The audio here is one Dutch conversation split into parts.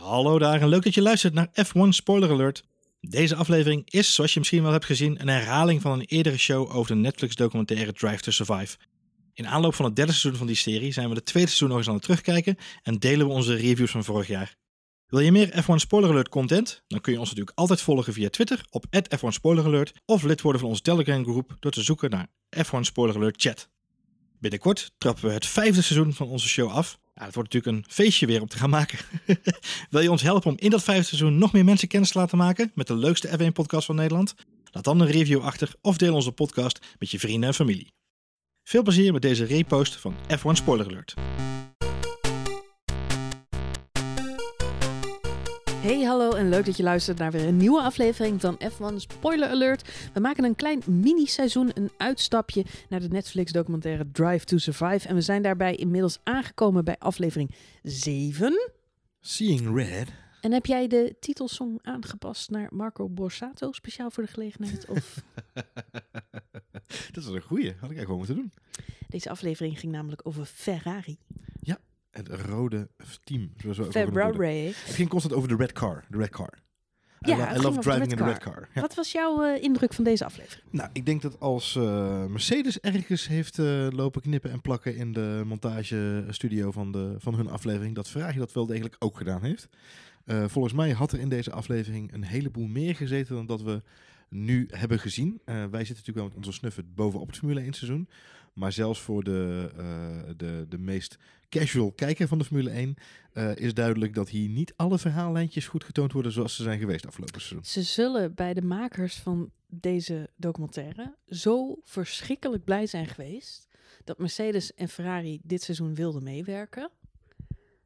Hallo daar en leuk dat je luistert naar F1 Spoiler Alert. Deze aflevering is, zoals je misschien wel hebt gezien, een herhaling van een eerdere show over de Netflix-documentaire Drive to Survive. In aanloop van het derde seizoen van die serie zijn we de tweede seizoen nog eens aan het terugkijken en delen we onze reviews van vorig jaar. Wil je meer F1 Spoiler Alert content? Dan kun je ons natuurlijk altijd volgen via Twitter op F1 Spoiler Alert of lid worden van onze Telegram groep door te zoeken naar F1 Spoiler Alert Chat. Binnenkort trappen we het vijfde seizoen van onze show af. Ja, het wordt natuurlijk een feestje weer om te gaan maken. Wil je ons helpen om in dat vijfde seizoen nog meer mensen kennis te laten maken met de leukste F1-podcast van Nederland? Laat dan een review achter of deel onze podcast met je vrienden en familie. Veel plezier met deze repost van F1 Spoiler Alert. Hey, hallo en leuk dat je luistert naar weer een nieuwe aflevering van F1 Spoiler Alert. We maken een klein mini-seizoen, een uitstapje naar de Netflix-documentaire Drive to Survive. En we zijn daarbij inmiddels aangekomen bij aflevering 7. Seeing Red. En heb jij de titelsong aangepast naar Marco Borsato, speciaal voor de gelegenheid? Of... dat is een goeie. Had ik eigenlijk gewoon moeten doen. Deze aflevering ging namelijk over Ferrari. Het rode team. Zoals we. Ferrari. Het ging constant over de red car. De red car. I, Ja, lo- I love driving in the red car. Ja. Wat was jouw eh, indruk van deze aflevering? Nou, ik denk dat als eh, Mercedes ergens heeft eh, lopen knippen en plakken in de montagestudio van, de, van hun aflevering, dat Ferrari dat wel degelijk ook gedaan heeft. Volgens mij had er in deze aflevering een heleboel meer gezeten dan dat we nu hebben gezien. Wij zitten natuurlijk wel met onze snuffert bovenop het Formule 1 seizoen. Maar zelfs voor de, eh, de, de meest casual kijker van de Formule 1 eh, is duidelijk dat hier niet alle verhaallijntjes goed getoond worden zoals ze zijn geweest afgelopen seizoen. Ze zullen bij de makers van deze documentaire zo verschrikkelijk blij zijn geweest dat Mercedes en Ferrari dit seizoen wilden meewerken.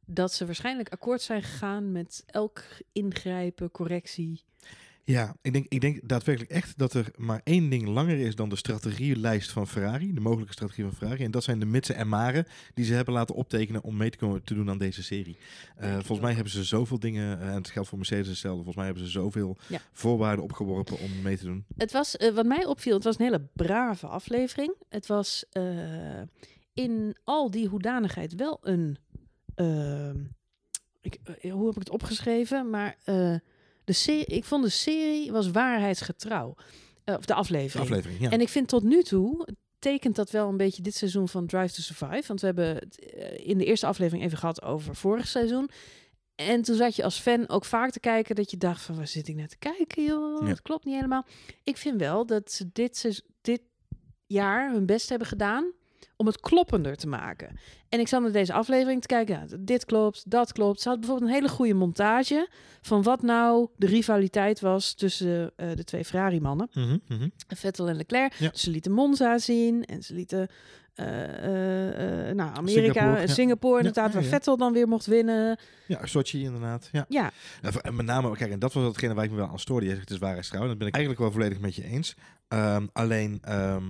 Dat ze waarschijnlijk akkoord zijn gegaan met elk ingrijpen, correctie. Ja, ik denk, ik denk daadwerkelijk echt dat er maar één ding langer is dan de strategielijst van Ferrari, de mogelijke strategie van Ferrari. En dat zijn de mitsen en maren die ze hebben laten optekenen om mee te, komen, te doen aan deze serie. Eh, volgens mij hebben ze zoveel dingen, eh, en het geldt voor Mercedes hetzelfde, volgens mij hebben ze zoveel Ja. voorwaarden opgeworpen om mee te doen. Het was, eh, wat mij opviel, het was een hele brave aflevering. Het was in al die hoedanigheid wel een. ehm, ik, hoe heb ik het opgeschreven? Maar de serie, ik vond de serie was waarheidsgetrouw. Eh, of de De aflevering. aflevering, ja. En ik vind tot nu toe tekent dat wel een beetje dit seizoen van Drive to Survive. Want we hebben het eh, in de eerste aflevering even gehad over vorig seizoen. En toen zat je als fan ook vaak te kijken dat je dacht van waar zit ik naar te kijken joh, Ja. dat klopt niet helemaal. Ik vind wel dat ze dit, dit jaar hun best hebben gedaan om het kloppender te maken. En ik zat naar deze aflevering te kijken, ja, dit klopt, dat klopt. Ze had bijvoorbeeld een hele goede montage van wat nou de rivaliteit was tussen eh, de twee Ferrari-mannen. Mhm. Vettel en Leclerc. Ja. Dus ze lieten Monza zien en ze lieten eh, nou, Amerika Singapore. Singapore, Ja, inderdaad, waar. Vettel dan weer mocht winnen. Ja, Sochi inderdaad. Ja. Ja, En met name, kijk, en dat was hetgene waar ik me wel aan stoorde. Je zegt het is waarheidstrouw. En dat ben ik eigenlijk wel volledig met je eens. Ehm, alleen, ehm,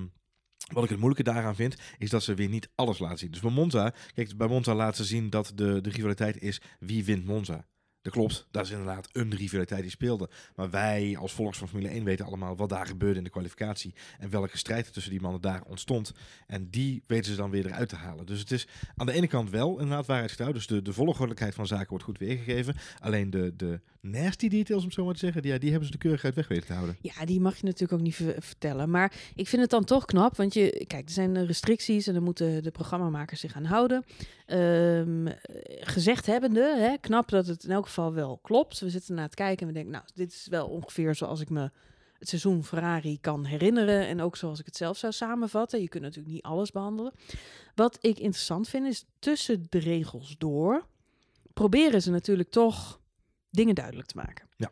wat ik het moeilijke daaraan vind, is dat ze weer niet alles laten zien. Dus bij Monza, kijk, bij Monza laten ze zien dat de, de rivaliteit is wie wint Monza. Dat klopt, dat is inderdaad een rivaliteit die speelde. Maar wij als volgers van Formule 1 weten allemaal wat daar gebeurde in de kwalificatie. En welke strijd er tussen die mannen daar ontstond. En die weten ze dan weer eruit te halen. Dus het is aan de ene kant wel inderdaad waarheidsgetrouw. Dus de, de volgordelijkheid van zaken wordt goed weergegeven. Alleen de, de nasty details, om zo maar te zeggen, die, die hebben ze de keurigheid weg weten te houden. ja, die mag je natuurlijk ook niet ver- vertellen. Maar ik vind het dan toch knap, want je, kijk, er zijn restricties en daar moeten de programmamakers zich aan houden. Eh, gezegd hebbende, hè, knap dat het in elk wel klopt. We zitten naar het kijken en we denken, nou, dit is wel ongeveer zoals ik me het seizoen Ferrari kan herinneren. En ook zoals ik het zelf zou samenvatten. Je kunt natuurlijk niet alles behandelen. Wat ik interessant vind, is tussen de regels door proberen ze natuurlijk toch dingen duidelijk te maken. Ja.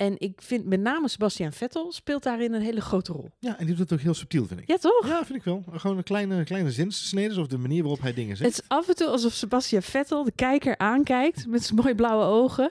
En ik vind met name Sebastian Vettel speelt daarin een hele grote rol. Ja, en die doet het ook heel subtiel, vind ik. Ja, toch? Ja, vind ik wel. Gewoon een kleine, kleine zinsnede, of de manier waarop hij dingen Het zegt. is af en toe alsof Sebastian Vettel de kijker aankijkt met zijn mooie blauwe ogen.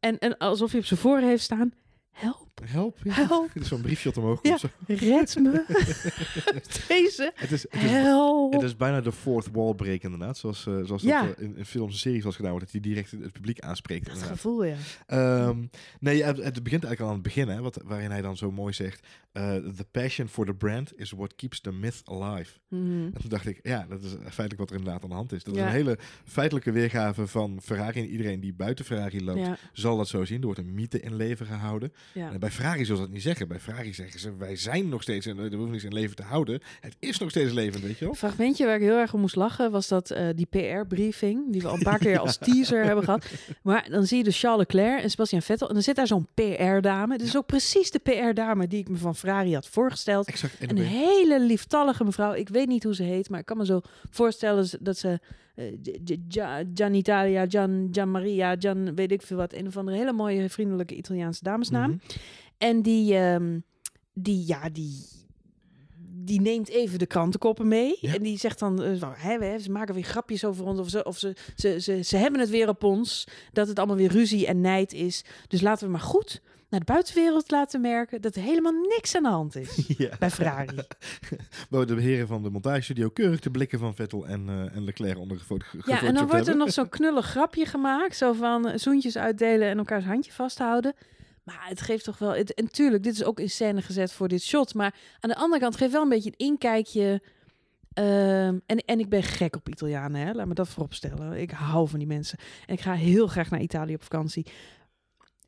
En, en alsof hij op zijn voor heeft staan. Help Help. Help. Is zo'n briefje wat omhoog Ja. zo. Red me. Deze. Het is, het is Help. Het is bijna de fourth wall break inderdaad. Zoals, eh, zoals Ja. dat eh, in, in films en series was gedaan wordt. Dat hij direct het, publiek aanspreekt. Dat inderdaad. gevoel, ja. Ehm, nee, het, het begint eigenlijk al aan het begin. Hè, wat, waarin hij dan zo mooi zegt. eh, the passion for the brand is what keeps the myth alive. Mhm. En toen dacht ik, ja, dat is feitelijk wat er inderdaad aan de hand is. Dat Ja. is een hele feitelijke weergave van Ferrari. En iedereen die buiten Ferrari loopt, Ja, zal dat zo zien. Er wordt een mythe in leven gehouden. ja. En bij Ferrari zullen ze dat niet zeggen. Bij Ferrari zeggen ze, wij zijn nog steeds, en we hoeven niks in leven te houden. Het is nog steeds levend, weet je wel. Fragmentje waar ik heel erg om moest lachen was dat eh, die PR-briefing, die we al een paar keer als teaser hebben gehad. Maar dan zie je dus Charles Leclerc en Sebastian Vettel en dan zit daar zo'n PR-dame. Dit is ook precies de PR-dame die ik me van Ferrari had voorgesteld. Exact. En Een hele lieftallige mevrouw. Ik weet niet hoe ze heet, maar ik kan me zo voorstellen dat ze eh, Gia- Gian Italia, Gian, Gian Maria, Gian weet ik veel wat, een of andere hele mooie vriendelijke Italiaanse damesnaam. Mhm. En die, ehm, die, ja, die, die neemt even de krantenkoppen mee. Ja. En die zegt dan, eh, hè, we- ze maken weer grapjes over ons. Of, ze, of ze, ze, ze, ze hebben het weer op ons. Dat het allemaal weer ruzie en nijd is. Dus laten we maar goed naar de buitenwereld laten merken dat er helemaal niks aan de hand is. Ja. Bij Ferrari. Waar de heren van de montagestudio keurig de blikken van Vettel en, eh, en Leclerc onder Ja, en dan wordt er nog zo'n knullig grapje gemaakt. Zo van eh, zoentjes uitdelen en elkaars handje vasthouden. Maar het geeft toch wel... En tuurlijk, dit is ook in scène gezet voor dit shot. Maar aan de andere kant geeft wel een beetje een inkijkje... ehm, en, en ik ben gek op Italianen, hè? laat me dat vooropstellen. Ik hou van die mensen. En ik ga heel graag naar Italië op vakantie.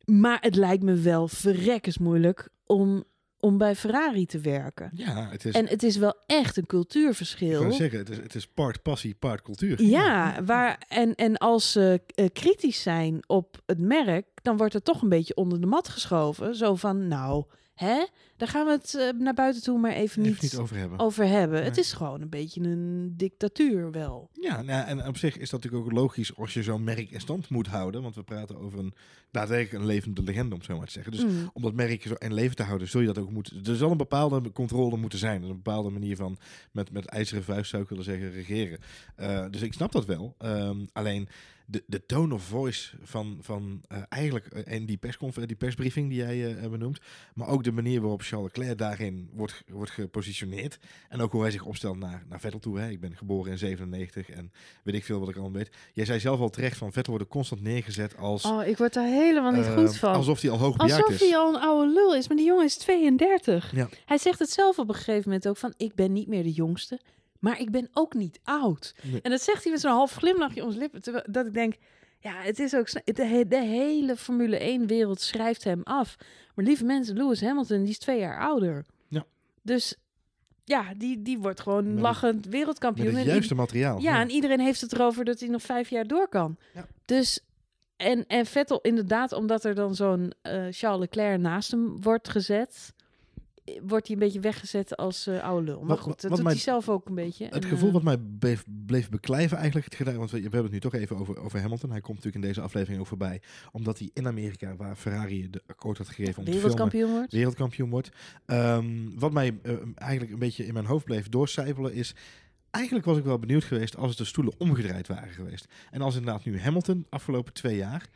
Maar het lijkt me wel verrekkers moeilijk om, om bij Ferrari te werken. Ja, het is, En het is wel echt een ik cultuurverschil. wou zeggen, het is, het is part passie, part cultuur. Ja, waar, en, en als ze eh, kritisch zijn op het merk, dan wordt het toch een beetje onder de mat geschoven. Zo van, nou, hè, daar gaan we het eh, naar buiten toe maar even Even niet, niet over hebben. over hebben. Het is gewoon een beetje een dictatuur wel. Ja, nou, en op zich is dat natuurlijk ook logisch als je zo'n merk in stand moet houden. Want we praten over een daadwerkelijk een levende legende, om het zo maar te zeggen. Dus Mm. om dat merk zo in leven te houden, zul je dat ook moeten. Er zal een bepaalde controle moeten zijn. Een bepaalde manier van met, met ijzeren vuist zou ik willen zeggen regeren. Eh, dus ik snap dat wel. Ehm, alleen de, de tone of voice van, van eh, eigenlijk eh, en die, persconfer- die persbriefing die jij eh benoemt, maar ook de manier waarop Charles Leclerc daarin wordt, wordt gepositioneerd en ook hoe hij zich opstelt naar, naar Vettel toe. Hè. Ik ben geboren in 97 en weet ik veel wat ik al weet. Jij zei zelf al terecht van Vettel wordt constant neergezet als Oh, ik word daar helemaal niet goed van. alsof hij al hoogbejaard Alsof is. hij al een oude lul is, maar die jongen is 32. Ja. Hij zegt het zelf op een gegeven moment ook van, ik ben niet meer de jongste, maar ik ben ook niet oud. Nee. En dat zegt hij met zo'n half glimlachje om zijn lippen, terwijl dat ik denk, ja, het is ook, de, de hele Formule 1 wereld schrijft hem af. Maar lieve mensen, Lewis Hamilton, die is twee jaar ouder. Ja. Dus ja, die, die wordt gewoon Met het- lachend Met wereldkampioen. het En juiste materiaal. ja, en iedereen heeft het erover dat hij nog vijf jaar door kan. Ja. Dus, en, en Vettel inderdaad, omdat er dan zo'n eh, Charles Leclerc naast hem wordt gezet, wordt hij een beetje weggezet als eh, oude lul. Maar Wat- goed, dat doet mij- hij zelf ook een beetje. Het En, gevoel eh, wat mij bleef, bleef beklijven eigenlijk, het gedaan, want we, we hebben het nu toch even over, over Hamilton. Hij komt natuurlijk in deze aflevering ook voorbij, omdat hij in Amerika, waar Ferrari de akkoord had gegeven om te filmen, wereldkampioen wordt. wereldkampioen. Ehm, wat mij eh, eigenlijk een beetje in mijn hoofd bleef doorcijpelen is... Eigenlijk was ik wel benieuwd geweest als de stoelen omgedraaid waren geweest. En als inderdaad nu Hamilton afgelopen twee jaar,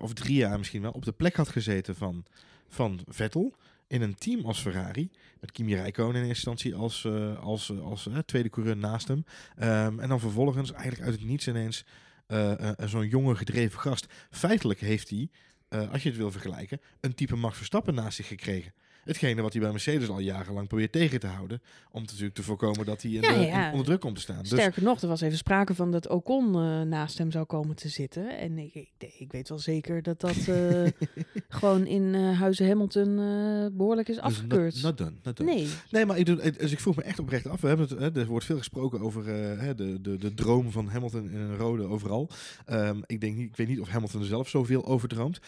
of drie jaar misschien wel, op de plek had gezeten van, van Vettel... In een team als Ferrari, met Kimi Räikkönen in eerste instantie als, eh, als, eh, als eh, tweede coureur naast hem. Ehm, en dan vervolgens eigenlijk uit het niets ineens zo'n jonge gedreven gast. Feitelijk heeft hij, als je het wil vergelijken, een type Max Verstappen naast zich gekregen. Hetgene wat hij bij Mercedes al jarenlang probeert tegen te houden. Om natuurlijk te voorkomen dat hij in Ja, de- ja. in- onder druk komt te staan. Dus Sterker nog, er was even sprake van dat Ocon eh, naast hem zou komen te zitten. En ik, ik, ik weet wel zeker dat dat eh, gewoon in eh, Huizen Hamilton eh, behoorlijk is dus afgekeurd. Not, not done, not done. nee. Nee, maar ik, doe, dus ik vroeg me echt oprecht af. We hebben het, hè, er wordt veel gesproken over hè, de, de, de droom van Hamilton in een rode overal. Ehm, ik, denk niet, ik weet niet of Hamilton er zelf zoveel over droomt.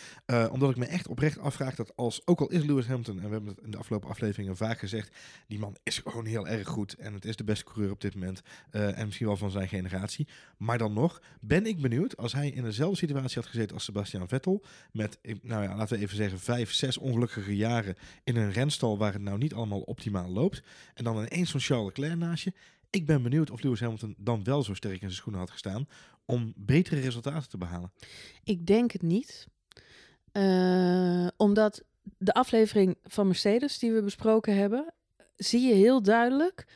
Omdat ik me echt oprecht afvraag dat als, ook al is Lewis Hamilton, en we hebben in de afgelopen afleveringen vaak gezegd, die man is gewoon heel erg goed en het is de beste coureur op dit moment. eh, en misschien wel van zijn generatie. Maar dan nog ben ik benieuwd als hij in dezelfde situatie had gezeten als Sebastian Vettel. Met, nou ja, laten we even zeggen, vijf, zes ongelukkige jaren in een renstal waar het nou niet allemaal optimaal loopt. En dan ineens zo'n Charles Leclerc naast je. Ik ben benieuwd of Lewis Hamilton dan wel zo sterk in zijn schoenen had gestaan om betere resultaten te behalen. Ik denk het niet. Eh, omdat de aflevering van Mercedes die we besproken hebben, zie je heel duidelijk.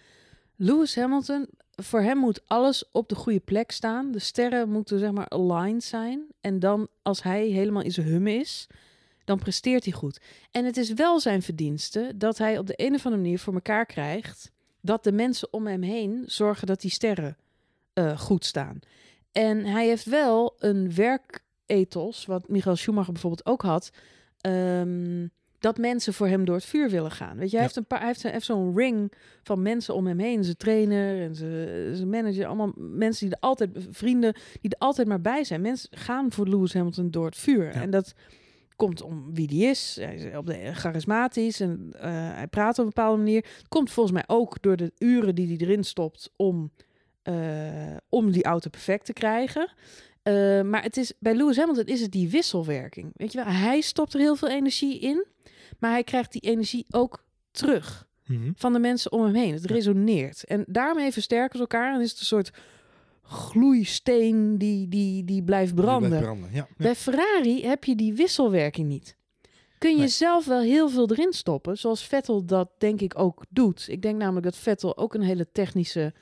Lewis Hamilton, voor hem moet alles op de goede plek staan. De sterren moeten zeg maar aligned zijn. En dan als hij helemaal in zijn hum is, dan presteert hij goed. En het is wel zijn verdienste dat hij op de een of andere manier voor elkaar krijgt dat de mensen om hem heen zorgen dat die sterren eh, goed staan. En hij heeft wel een werkethos, wat Michael Schumacher bijvoorbeeld ook had, ehm, dat mensen voor hem door het vuur willen gaan. Weet je, hij Ja. heeft een paar, hij heeft, zo'n ring van mensen om hem heen, zijn trainer en zijn, zijn manager, allemaal mensen die er altijd, vrienden die er altijd maar bij zijn. Mensen gaan voor Lewis Hamilton door het vuur. Ja. En dat komt om wie die is. Hij is op de, charismatisch en eh, hij praat op een bepaalde manier. Komt volgens mij ook door de uren die hij erin stopt om, eh, om die auto perfect te krijgen. Eh, maar het is, bij Lewis Hamilton is het die wisselwerking. Weet je wel, hij stopt er heel veel energie in, maar hij krijgt die energie ook terug Mhm. van de mensen om hem heen. Het Ja. resoneert. En daarmee versterken ze elkaar en is het een soort gloeisteen die, die, die blijft Die branden. blijft branden. Ja. Ja. Bij Ferrari heb je die wisselwerking niet. Kun je Nee. zelf wel heel veel erin stoppen, zoals Vettel dat denk ik ook doet. Ik denk namelijk dat Vettel ook een hele technische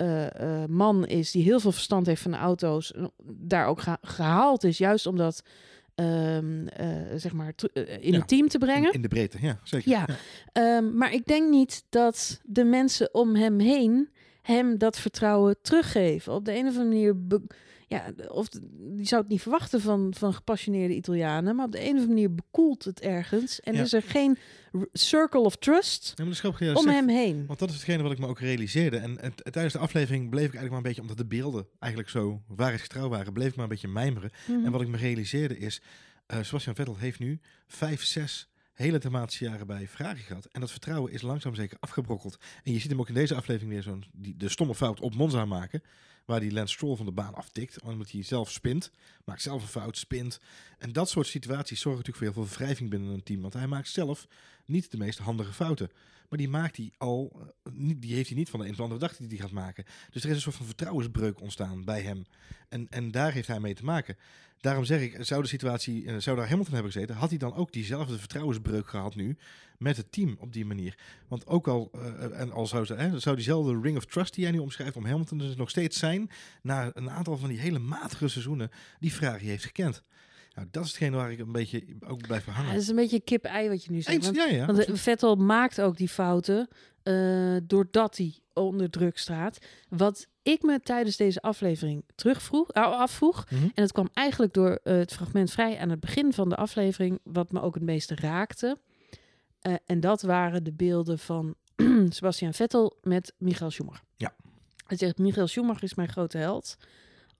eh, eh, man is, die heel veel verstand heeft van de auto's. en Daar ook geha- gehaald is, juist om dat ehm, eh, zeg maar eh, in Ja. het team te brengen. In, in de breedte, ja, zeker. Ja. Ehm, maar ik denk niet dat de mensen om hem heen hem dat vertrouwen teruggeven. Op de een of andere manier. be- ja, of die zou het niet verwachten van, van gepassioneerde Italianen. Maar op de een of andere manier bekoelt het ergens. En Ja. is er geen circle of trust Ja, is om zegt. hem heen. Want dat is hetgene wat ik me ook realiseerde. En, en tijdens de aflevering bleef ik eigenlijk maar een beetje, omdat de beelden eigenlijk zo waarheidsgetrouw waren, bleef ik maar een beetje mijmeren. Mhm. En wat ik me realiseerde is, eh Sebastian Vettel heeft nu vijf, zes hele dramatische jaren bij Ferrari gehad. En dat vertrouwen is langzaam zeker afgebrokkeld. En je ziet hem ook in deze aflevering weer zo'n de stomme fout op Monza maken. Waar die Lance Stroll van de baan aftikt. Omdat hij zelf spint. Maakt zelf een fout, spint. En dat soort situaties zorgen natuurlijk voor heel veel wrijving binnen een team. Want hij maakt zelf niet de meest handige fouten. Maar die maakt hij al, eh, die heeft hij niet van de een of andere dag die hij gaat maken. Dus er is een soort van vertrouwensbreuk ontstaan bij hem. En, en daar heeft hij mee te maken. Daarom zeg ik, zou de situatie, eh, zou daar Hamilton hebben gezeten, had hij dan ook diezelfde vertrouwensbreuk gehad nu met het team op die manier. Want ook al, eh, en al zou, ze, hè, diezelfde ring of trust die jij nu omschrijft om Hamilton dus nog steeds zijn, na een aantal van die hele matige seizoenen die Ferrari heeft gekend. Nou, dat is hetgeen waar ik een beetje ook blijf Ja, hangen. dat is een beetje kip-ei wat je nu zegt. Eens, Want, ja, ja. want eh, Vettel maakt ook die fouten eh, doordat hij onder druk staat. Wat ik me tijdens deze aflevering terugvroeg, uh, afvroeg, Mhm. en het kwam eigenlijk door eh, het fragment vrij aan het begin van de aflevering, wat me ook het meeste raakte. Eh, en dat waren de beelden van Sebastian Vettel met Michael Schumacher. Ja. Hij zegt, Michael Schumacher is mijn grote held.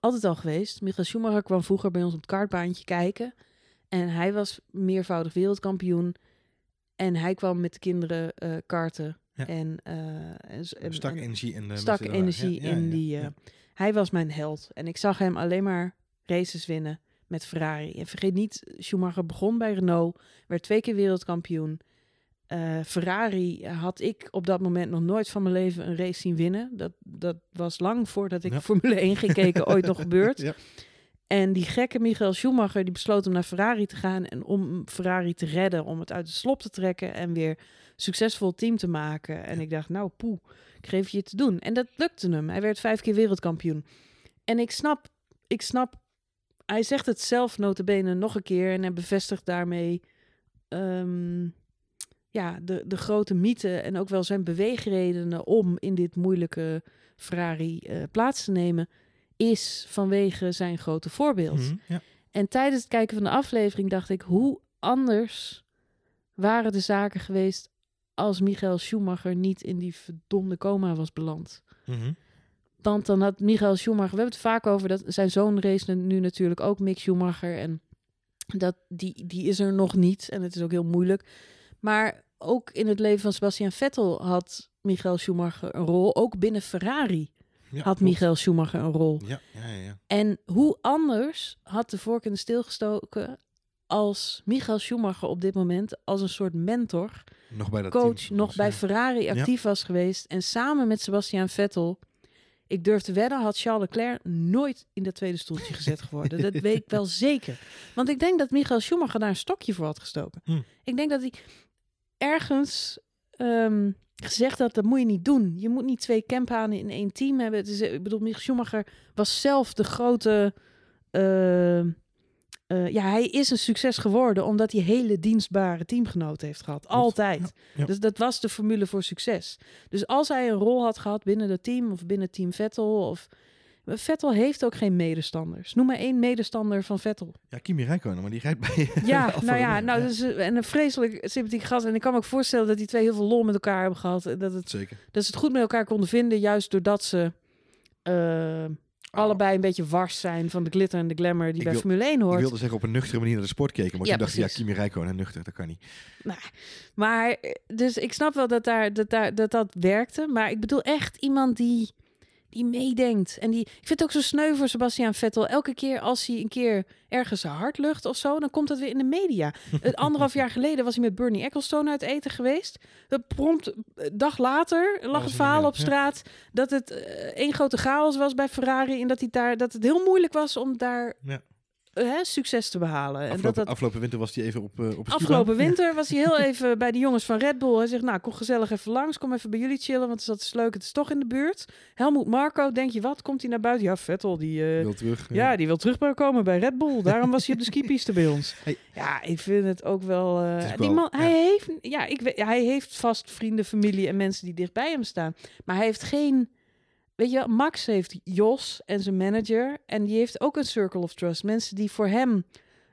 Altijd al geweest. Michael Schumacher kwam vroeger bij ons op het kartbaantje kijken. En hij was meervoudig wereldkampioen. En hij kwam met de kinderen eh, karten. Ja. En, en, en- Stak en- energie in de stak mensen energie ja, ja, in ja, die. eh. Hij was mijn held. En ik zag hem alleen maar races winnen met Ferrari. En vergeet niet, Schumacher begon bij Renault, werd twee keer wereldkampioen. Eh, Ferrari had ik op dat moment nog nooit van mijn leven een race zien winnen. Dat, dat was lang voordat ik Ja. Formule 1 ging kijken ooit nog gebeurd. Ja. En die gekke Michael Schumacher die besloot om naar Ferrari te gaan en om Ferrari te redden, om het uit de slop te trekken en weer succesvol team te maken. En ik dacht, nou poe, ik geef je te doen. En dat lukte hem. Hij werd vijf keer wereldkampioen. En ik snap, ik snap, hij zegt het zelf notabene nog een keer en hij bevestigt daarmee ehm, ja, de, de grote mythe en ook wel zijn beweegredenen om in dit moeilijke Ferrari eh, plaats te nemen, is vanwege zijn grote voorbeeld. Mhm, ja. En tijdens het kijken van de aflevering dacht ik, hoe anders waren de zaken geweest als Michael Schumacher niet in die verdomde coma was beland. Mhm. Want dan had Michael Schumacher, we hebben het vaak over dat zijn zoon race nu natuurlijk ook Mick Schumacher en dat die, die is er nog niet en het is ook heel moeilijk. Maar ook in het leven van Sebastian Vettel had Michael Schumacher een rol. Ook binnen Ferrari Ja, had klopt. Michael Schumacher een rol. Ja, ja. En hoe anders had de vork in de steel gestoken als Michael Schumacher op dit moment als een soort mentor, Nog bij dat coach, team. nog bij. Ferrari actief was geweest en samen met Sebastian Vettel Ik durf te wedden, had Charles Leclerc nooit in dat tweede stoeltje gezet geworden. dat weet ik wel zeker. Want ik denk dat Michael Schumacher daar een stokje voor had gestoken. Hm. Ik denk dat hij ergens ehm, gezegd had, dat moet je niet doen. Je moet niet twee campanen in één team hebben. Het is, ik bedoel, Michael Schumacher was zelf de grote... eh, eh, ja, hij is een succes geworden omdat hij hele dienstbare teamgenoten heeft gehad. Altijd. ja. Dus dat was de formule voor succes. Dus als hij een rol had gehad binnen het team of binnen Team Vettel of Vettel heeft ook geen medestanders. Noem maar één medestander van Vettel. Ja, Kimi Räikkönen, maar die rijdt bij Ja, nou ja, nou, dus, en een vreselijk sympathiek gast. En ik kan me ook voorstellen dat die twee heel veel lol met elkaar hebben gehad. En dat, het, Zeker. dat ze het goed met elkaar konden vinden, juist doordat ze eh, allebei een beetje wars zijn van de glitter en de glamour die Ik bij wil- Formule 1 Ik hoort. wilde zeggen op een nuchtere manier naar de sport keken, maar Ja, toen dacht ik, ja. Kimi Räikkönen nuchter, dat kan niet. Maar, eh, dus ik snap wel dat daar, dat, daar, dat dat werkte. Maar ik bedoel echt iemand die, die meedenkt. En die, ik vind het ook zo sneu voor Sebastian Vettel. Elke keer als hij een keer ergens zijn hart lucht of zo, dan komt dat weer in de media. Het anderhalf jaar geleden was hij met Bernie Ecclestone uit eten geweest. Dat prompt, een dag later lag een in verhaal op straat dat het eh, één grote chaos was bij Ferrari. En dat, hij daar, dat het heel moeilijk was om daar Ja. Eh, succes te behalen. En dat Afgelopen, dat, afgelopen winter was hij even op, eh op Afgelopen winter was hij heel even bij de jongens van Red Bull. Hij zegt, nou, kom gezellig even langs. Kom even bij jullie chillen, want dat is leuk. Het is toch in de buurt. Helmoet Marco, denk je wat? Komt hij naar buiten? Ja, Vettel, die... eh, Wil terug. ja, die wil terugkomen bij Red Bull. Daarom was hij op de skipiste bij ons. Hey. Ja, ik vind het ook wel... Het die man, ja. hij, heeft, ja, ik weet, hij heeft vast vrienden, familie en mensen die dicht bij hem staan. Maar hij heeft geen... Weet je, wel, Max heeft Jos en zijn manager. En die heeft ook een circle of trust. Mensen die voor hem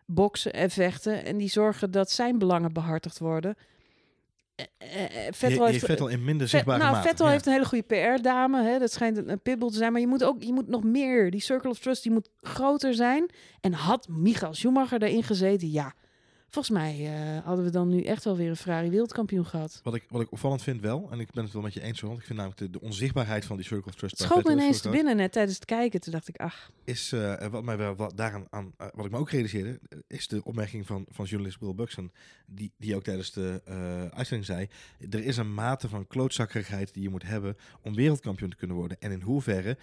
boksen en vechten. En die zorgen dat zijn belangen behartigd worden. Eh, eh, eh, Vettel heeft heeft, Vettel in minder zichtbare nou, mate. Vettel ja. heeft een hele goede PR-dame. Dat schijnt een, een pitbull te zijn. Maar je moet ook je moet nog meer. Die circle of trust die moet groter zijn. En had Michael Schumacher daarin gezeten? Ja. Volgens mij eh, hadden we dan nu echt wel weer een Ferrari wereldkampioen gehad. Wat ik, wat ik opvallend vind wel, en ik ben het wel met je eens, want ik vind namelijk de, de onzichtbaarheid van die Circle of Trust Het schoot me ineens te binnen net tijdens het kijken. Toen dacht ik, ach, is eh, wat mij wel wat daaraan aan, eh, wat ik me ook realiseerde, is de opmerking van, van journalist Will Buxton, die, die ook tijdens de uitzending zei: er is een mate van klootzakkerigheid die je moet hebben om wereldkampioen te kunnen worden. En in hoeverre,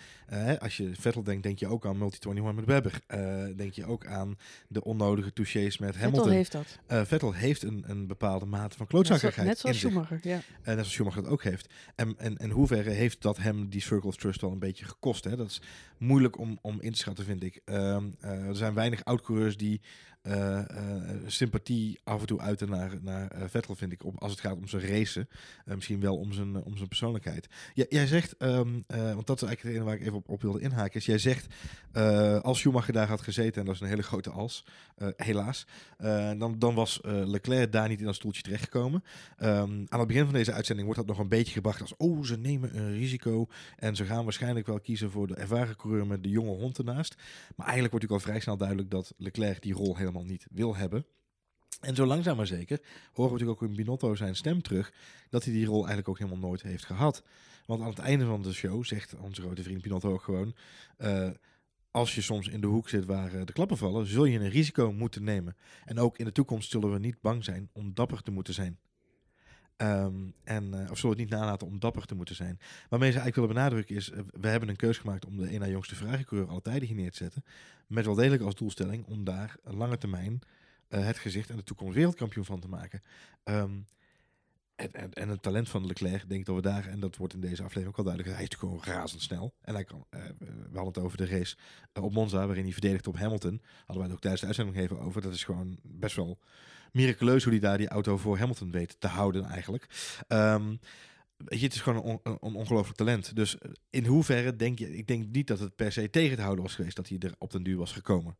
als je Vettel denkt, denk je ook aan Multi-21 met Webber. Denk je ook aan de onnodige touches met Vettel Hamilton. heeft dat. Eh, Vettel heeft een, een bepaalde mate van Net, zo- klootzakkerigheid net zoals. Schumacher, ja. En net zoals Schumacher dat ook heeft. En, en, en hoeverre heeft dat hem die Circle of Trust wel een beetje gekost? Hè? Dat is moeilijk om, om in te schatten, vind ik. Ehm, eh, er zijn weinig oud-coureurs die eh, sympathie af en toe uiten naar, naar eh, Vettel, vind ik, op, als het gaat om zijn racen. Misschien wel om zijn, om zijn persoonlijkheid. Jij zegt, ehm, eh, want dat is eigenlijk het ene waar ik even op, op wilde inhaken, is jij zegt, als Schumacher daar had gezeten, en dat is een hele grote als, helaas, dan, dan was Leclerc daar niet in dat stoeltje terechtgekomen. Ehm, aan het begin van deze uitzending wordt dat nog een beetje gebracht als, oh, ze nemen een risico en ze gaan waarschijnlijk wel kiezen voor de ervaren coureur met de jonge hond ernaast. Maar eigenlijk wordt natuurlijk al vrij snel duidelijk dat Leclerc die rol helemaal niet wil hebben. En zo langzaam maar zeker horen we natuurlijk ook in Binotto zijn stem terug dat hij die rol eigenlijk ook helemaal nooit heeft gehad. Want aan het einde van de show zegt onze grote vriend Binotto ook gewoon: eh, als je soms in de hoek zit waar eh, de klappen vallen, zul je een risico moeten nemen. En ook in de toekomst zullen we niet bang zijn om dapper te moeten zijn. Ehm, en, eh, of zullen we het niet nalaten om dapper te moeten zijn. Waarmee ze eigenlijk willen benadrukken is, eh, we hebben een keus gemaakt om de na jongste Ferrari-coureur alle tijden hier neer te zetten. Met wel degelijk als doelstelling om daar een lange termijn eh, het gezicht en de toekomst wereldkampioen van te maken. Ehm, en, en, het talent van Leclerc, denk dat we daar, en dat wordt in deze aflevering ook wel duidelijk, hij is gewoon razendsnel. En hij kan, eh, we hadden het over de race eh, op Monza, waarin hij verdedigt op Hamilton. Hadden wij het ook tijdens de uitzending even over. Dat is gewoon best wel miraculeus hoe hij daar die auto voor Hamilton weet te houden eigenlijk. Ehm, weet je, het is gewoon een, on- een, een ongelooflijk talent. Dus eh, in hoeverre denk je, ik denk niet dat het per se tegen te houden was geweest dat hij er op den duur was gekomen.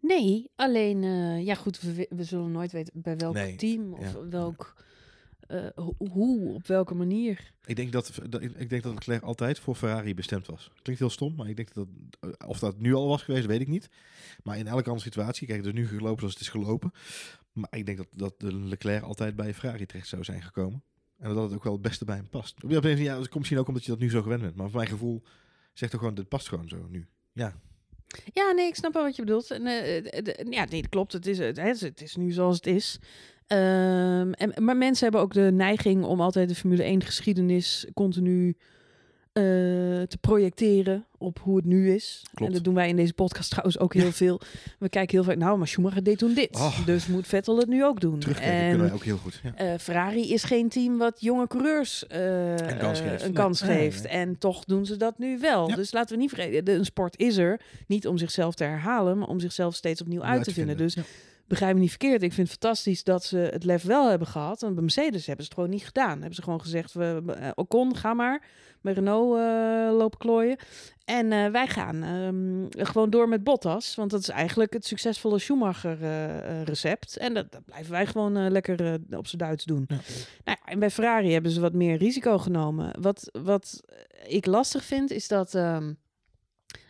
Nee, alleen, eh, ja goed, we, we zullen nooit weten bij welk Nee, team of ja, welk, ho- hoe, op welke manier. Ik denk dat, dat, ik denk dat Leclerc altijd voor Ferrari bestemd was. Klinkt heel stom, maar ik denk dat, dat eh, of dat nu al was geweest, weet ik niet. Maar in elke andere situatie, kijk, het nu gelopen zoals het is gelopen. Maar ik denk dat, dat de Leclerc altijd bij Ferrari terecht zou zijn gekomen. En dat het ook wel het beste bij hem past. Op ja, het komt misschien ook omdat je dat nu zo gewend bent. Maar voor mijn gevoel zegt toch gewoon, dit past gewoon zo nu. Ja, Ja, nee, ik snap wel wat je bedoelt. En, eh, eh, de- ja, nee, klopt. Het is, het, het is nu zoals het is. Ehm, en, maar mensen hebben ook de neiging om altijd de Formule 1 geschiedenis continu eh, te projecteren op hoe het nu is. Klopt. En dat doen wij in deze podcast trouwens ook heel veel. We kijken heel vaak, nou, maar Schumacher deed toen dit. Oh. Dus moet Vettel het nu ook doen. Terugkijken En kunnen wij ook heel goed. Ja. eh, Ferrari is geen team wat jonge coureurs eh, Een kans geeft. een Nee. kans Nee, geeft. nee. En toch doen ze dat nu wel. Ja. Dus laten we niet vergeten, een sport is er. Niet om zichzelf te herhalen, maar om zichzelf steeds opnieuw uit te vinden. Dus Ja. Begrijp me niet verkeerd. Ik vind het fantastisch dat ze het lef wel hebben gehad. En bij Mercedes hebben ze het gewoon niet gedaan. Hebben ze gewoon gezegd, we, uh, Ocon, ga maar. Bij Renault uh, lopen klooien. En uh, wij gaan um, gewoon door met Bottas. Want dat is eigenlijk het succesvolle Schumacher-recept. en dat, dat, blijven wij gewoon lekker op z'n Duits doen. Ja. Nou ja, en bij Ferrari hebben ze wat meer risico genomen. Wat, wat ik lastig vind, is dat... Um,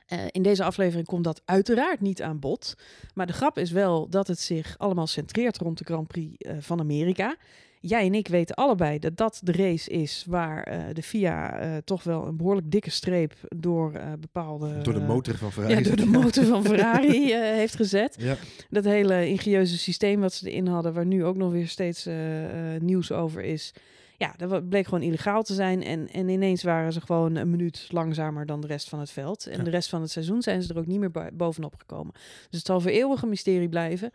uh, in deze aflevering komt dat uiteraard niet aan bod. Maar de grap is wel dat het zich allemaal centreert rond de Grand Prix uh, van Amerika. Jij en ik weten allebei dat dat de race is waar uh, de FIA toch wel een behoorlijk dikke streep door bepaalde... Door de motor van Ferrari. Ja, door de motor van Ferrari heeft gezet. Ja. Dat hele ingenieuze systeem wat ze erin hadden, waar nu ook nog weer steeds nieuws over is ja, dat bleek gewoon illegaal te zijn. En, en ineens waren ze gewoon een minuut langzamer dan de rest van het veld. En ja. de rest van het seizoen zijn ze er ook niet meer bovenop gekomen. Dus het zal voor eeuwig een mysterie blijven.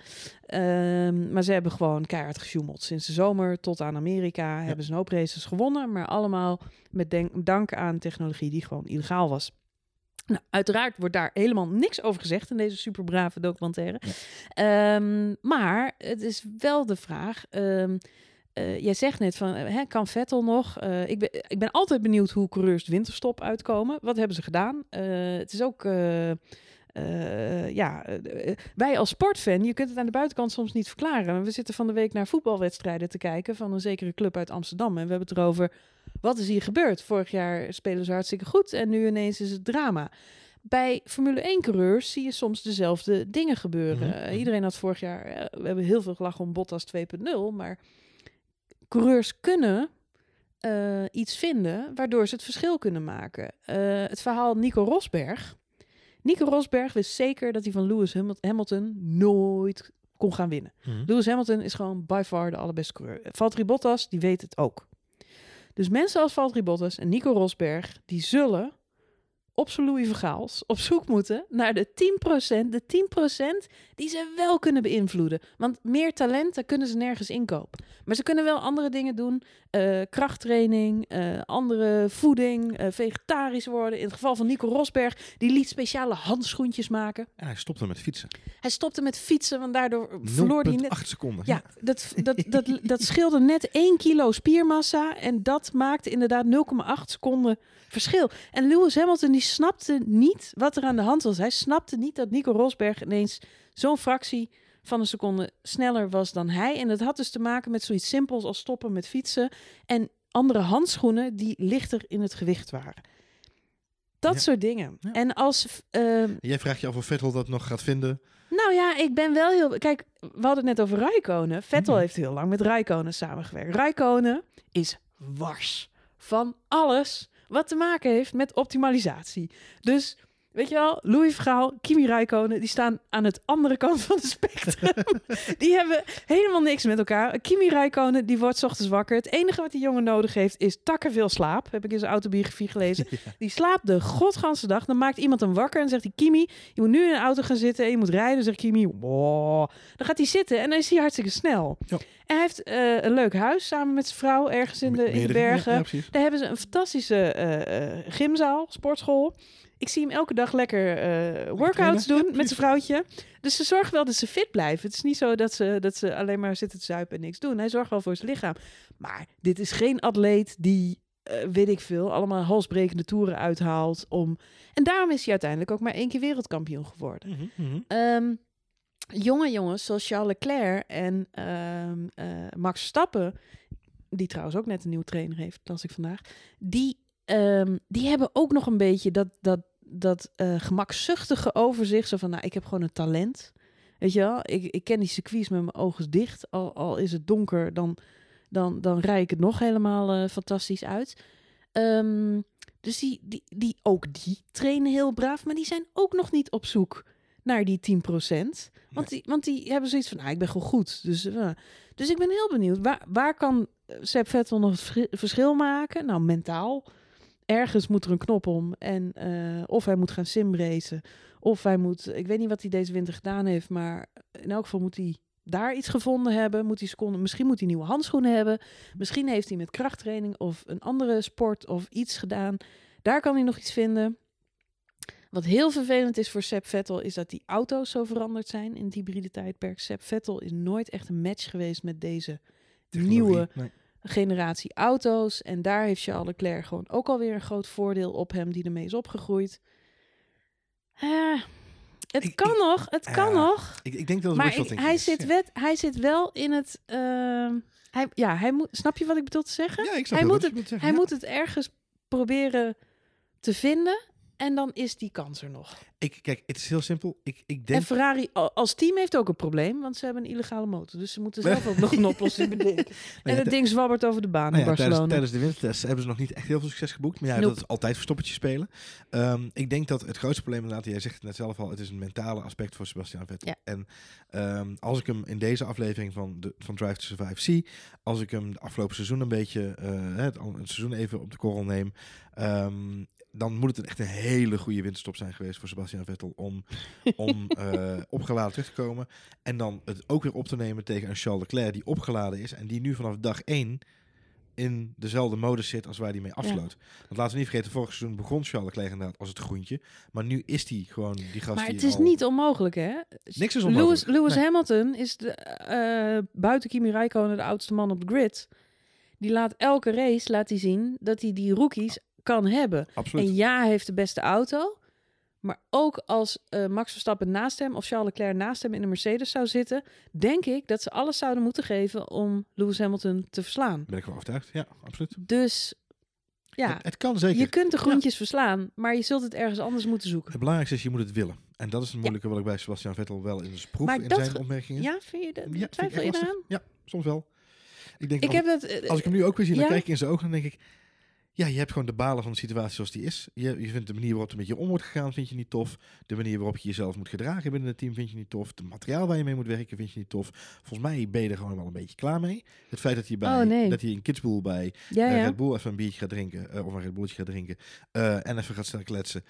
Um, maar ze hebben gewoon keihard gesjoemeld. Sinds de zomer tot aan Amerika ja. hebben ze een hoop races gewonnen. Maar allemaal met denk, dank aan technologie die gewoon illegaal was. Nou, uiteraard wordt daar helemaal niks over gezegd in deze superbrave documentaire. Ja. Um, maar het is wel de vraag... Um, uh, jij zegt net van, uh, hè, kan Vettel nog? Uh, ik, ben, ik ben altijd benieuwd hoe coureurs de winterstop uitkomen. Wat hebben ze gedaan? het is ook, ja, wij als sportfan, je kunt het aan de buitenkant soms niet verklaren. We zitten van de week naar voetbalwedstrijden te kijken van een zekere club uit Amsterdam. En we hebben het erover, wat is hier gebeurd? Vorig jaar spelen ze hartstikke goed en nu ineens is het drama bij Formule 1-coureurs zie je soms dezelfde dingen gebeuren. Mm-hmm. Uh, iedereen had vorig jaar, we hebben heel veel gelachen om Bottas 2.0, maar coureurs kunnen uh, iets vinden waardoor ze het verschil kunnen maken. het verhaal Nico Rosberg. Nico Rosberg wist zeker dat hij van Lewis Hamilton nooit kon gaan winnen. Mm-hmm. Lewis Hamilton is gewoon by far de allerbeste coureur. Valtteri Bottas, die weet het ook. Dus mensen als Valtteri Bottas en Nico Rosberg, die zullen op zijn Louis Vergaals op zoek moeten naar de 10%, de 10% die ze wel kunnen beïnvloeden. Want meer talent, daar kunnen ze nergens inkopen. Maar ze kunnen wel andere dingen doen. Uh, krachttraining, uh, andere voeding, uh, vegetarisch worden. In het geval van Nico Rosberg, die liet speciale handschoentjes maken. En hij stopte met fietsen. Hij stopte met fietsen, want daardoor verloor hij net... 8 seconden. Ja, dat, dat, dat, dat scheelde net 1 kilo spiermassa. En dat maakte inderdaad 0,8 seconden verschil. En Lewis Hamilton, die snapte niet wat er aan de hand was. Hij snapte niet dat Nico Rosberg ineens zo'n fractie van een seconde sneller was dan hij. En dat had dus te maken met zoiets simpels als stoppen met fietsen en andere handschoenen die lichter in het gewicht waren. Dat ja. soort dingen. Ja. En als. Uh, Jij vraagt je af of Vettel dat nog gaat vinden. Nou ja, ik ben wel heel. Kijk, we hadden het net over Rijkonen. Vettel hmm. heeft heel lang met Rijkonen samengewerkt. Rijkonen is wars van alles wat te maken heeft met optimalisatie. Dus Weet je wel, Louis Vergaal, Kimi Räikkönen, die staan aan het andere kant van het spectrum. die hebben helemaal niks met elkaar. Kimi Räikkönen, die wordt 's ochtends wakker. Het enige wat die jongen nodig heeft is takken veel slaap. Heb ik in zijn autobiografie gelezen. Ja. Die slaapt de godganse dag. Dan maakt iemand hem wakker en zegt hij, Kimi, je moet nu in de auto gaan zitten en je moet rijden. Dan zegt Kimi, wow. Dan gaat hij zitten en dan is hij hartstikke snel. Ja. En hij heeft uh, een leuk huis samen met zijn vrouw ergens in de, in de bergen. Ja, Daar hebben ze een fantastische uh, uh, gymzaal, sportschool. Ik zie hem elke dag lekker uh, workouts doen ja, met zijn vrouwtje. Dus ze zorgen wel dat ze fit blijven. Het is niet zo dat ze, dat ze alleen maar zitten te zuipen en niks doen. Hij zorgt wel voor zijn lichaam. Maar dit is geen atleet die, uh, weet ik veel, allemaal halsbrekende toeren uithaalt. Om... En daarom is hij uiteindelijk ook maar één keer wereldkampioen geworden. Mm -hmm. um, jonge jongens zoals Charles Leclerc en um, uh, Max Stappen, die trouwens ook net een nieuwe trainer heeft, las ik vandaag, die Um, die hebben ook nog een beetje dat, dat, dat uh, gemakzuchtige overzicht. Zo van, nou, ik heb gewoon een talent. Weet je wel, ik, ik ken die circuits met mijn ogen dicht. Al, al is het donker, dan, dan, dan rij ik het nog helemaal uh, fantastisch uit. Um, dus die, die, die, ook die trainen heel braaf, maar die zijn ook nog niet op zoek naar die 10%. Want, die, want die hebben zoiets van, nou, ik ben gewoon goed. Dus, uh, dus ik ben heel benieuwd, waar, waar kan Sepp Vettel nog het verschil maken? Nou, mentaal. Ergens moet er een knop om. En eh, of hij moet gaan simracen. Of hij moet, ik weet niet wat hij deze winter gedaan heeft, maar in elk geval moet hij daar iets gevonden hebben. Moet hij seconden, misschien moet hij nieuwe handschoenen hebben. Misschien heeft hij met krachttraining of een andere sport of iets gedaan. Daar kan hij nog iets vinden. Wat heel vervelend is voor Seb Vettel is dat die auto's zo veranderd zijn in het hybride tijdperk. Seb Vettel is nooit echt een match geweest met deze Technologie. nieuwe Nee. Generatie auto's. En daar heeft Charles Leclerc gewoon ook alweer een groot voordeel op hem die ermee is opgegroeid. Eh, het Ik- kan ik- nog, het kan nog. Ik, ik denk dat het Maar ik- hij, is. zit Ja. wet, hij zit wel in het... ehm, hij, ja, hij moet, snap je wat ik bedoel te zeggen? Ja, ik snap hij moet zeggen, Hij ja. moet het ergens proberen te vinden. En dan is die kans er nog. Ik, kijk, het is heel simpel. Ik, ik En denk... Ferrari a- als team heeft ook een probleem. Want ze hebben een illegale motor. Dus ze moeten zelf ook nog een oplossing bedenken. En Nou ja, het ding zwabbert over de baan nou in ja, Barcelona. tijdens, tijdens de wintertest hebben ze nog niet echt heel veel succes geboekt. Maar ja, Nope. dat is altijd verstoppertje spelen. Ehm, ik denk dat het grootste probleem, inderdaad, jij zegt het net zelf al, het is een mentale aspect voor Sebastian Vettel. Ja. En ehm, als ik hem in deze aflevering van, de, van Drive to Survive zie, als ik hem de afgelopen seizoen een beetje, eh, het, het seizoen even op de korrel neem, ehm, dan moet het echt een hele goede winterstop zijn geweest voor Sebastian Vettel om, om eh, opgeladen terug te komen. En dan het ook weer op te nemen tegen een Charles Leclerc die opgeladen is en die nu vanaf dag 1 in dezelfde modus zit als waar hij mee afsloot. Want laten we niet vergeten, vorig seizoen begon Charles Leclerc inderdaad als het groentje. Maar nu is hij gewoon die gast Maar die het is al- niet onmogelijk, hè? Niks is Lewis, onmogelijk. Lewis Nee. Hamilton is de, eh, buiten Kimi Räikkönen de oudste man op de grid. Die laat elke race laat hij zien dat hij die rookies kan hebben. Absoluut. En ja, hij heeft de beste auto. Maar ook als eh, Max Verstappen naast hem of Charles Leclerc naast hem in een Mercedes zou zitten, denk ik dat ze alles zouden moeten geven om Lewis Hamilton te verslaan. Ben ik wel overtuigd. Ja, absoluut. Dus ja, Het, het kan zeker. je kunt de groentjes verslaan, maar je zult het ergens anders moeten zoeken. Het belangrijkste is, je moet het willen. En dat is het moeilijke wat ik bij Sebastian Vettel wel in zijn proef Maar in zijn ge- opmerkingen. Ja, vind je dat? Ja, twijfel je eraan? Ja, soms wel. Ik denk, Ik als, heb dat. eh, als ik hem nu ook weer zie, dan kijk ik in zijn ogen en dan denk ik... Ja, je hebt gewoon de balen van de situatie zoals die is. Je, je vindt de manier waarop er met je om wordt gegaan, vind je niet tof. De manier waarop je jezelf moet gedragen binnen het team, vind je niet tof. Het materiaal waar je mee moet werken, vind je niet tof. Volgens mij ben je er gewoon wel een beetje klaar mee. Het feit dat hij, bij, Oh, nee. dat hij in Kidspool bij ja, eh, ja. Red Bull even een biertje gaat drinken, eh, of een Red Bulletje gaat drinken, eh, en even gaat staan kletsen.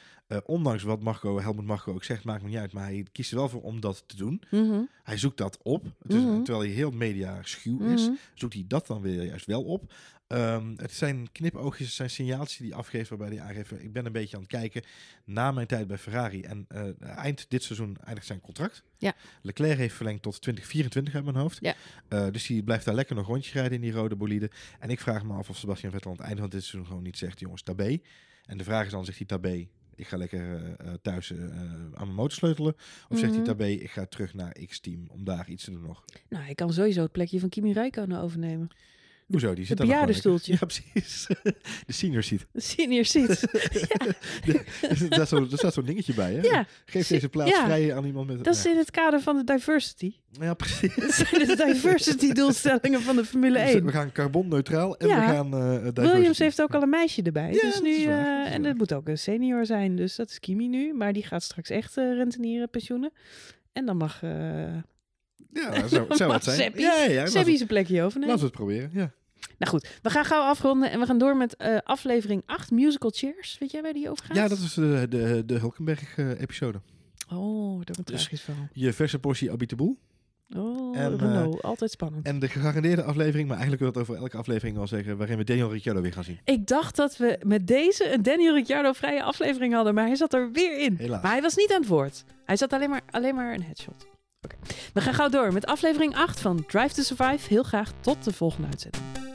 Ondanks wat Marco, Helmut Marco ook zegt, maakt me niet uit, maar hij kiest er wel voor om dat te doen. Mhm, Hij zoekt dat op, Mhm. terwijl hij heel media schuw is, mhm. zoekt hij dat dan weer juist wel op. Ehm, het zijn knipoogjes, het zijn signaaltjes die hij afgeeft waarbij hij aangeeft, ik ben een beetje aan het kijken na mijn tijd bij Ferrari. En eh, eind dit seizoen eindigt zijn contract. Ja. Leclerc heeft verlengd tot 2024 uit mijn hoofd. Ja. Eh, dus hij blijft daar lekker nog rondjes rijden in die rode bolide. En ik vraag me af of Sebastian Vettel aan het einde van dit seizoen gewoon niet zegt, jongens, tabé. En de vraag is dan, zegt hij tabé, ik ga lekker eh, thuis aan mijn motor sleutelen. Of zegt hij Mhm. tabé, ik ga terug naar X-team om daar iets te doen nog. Nou, hij kan sowieso het plekje van Kimi Räikkönen overnemen. Hoezo? Die zit Het bejaardenstoeltje. Ja, precies. De senior seat. De senior seat. Er staat zo- er staat zo'n dingetje bij, hè? ja, Geef deze plaats ja. vrij aan iemand met... dat is in het kader van de diversity. Ja, precies. Dat zijn de diversity doelstellingen van de Formule Dus 1. we gaan carbonneutraal en Ja. we gaan eh diversity. Williams heeft ook al een meisje erbij. Ja, dus nu, waar, eh, dat en dat moet ook een senior zijn. Dus dat is Kimi nu. Maar die gaat straks echt eh rentenieren, pensioenen. En dan mag uh, Ja, zou, zou het zijn. Seppi- ja, ja, Sebby we- zijn plekje overnemen. laten we het proberen, ja. Nou goed, we gaan gauw afronden. En we gaan door met eh, aflevering 8, Musical Chairs. Weet jij waar die over gaat? Ja, dat is de, de, de Hulkenberg-episode. Oh, dat is een Dus- verhaal. Je verse portie Abitaboel. Oh, en, Renault. Altijd spannend. En de gegarandeerde aflevering, maar eigenlijk wil het over elke aflevering wel zeggen, waarin we Daniel Ricciardo weer gaan zien. Ik dacht dat we met deze een Daniel Ricciardo vrije aflevering hadden, maar hij zat er weer in. Helaas. Maar hij was niet aan het woord. Hij zat alleen maar, alleen maar een headshot. Oké. We gaan gauw door met aflevering 8 van Drive to Survive. Heel graag tot de volgende uitzending.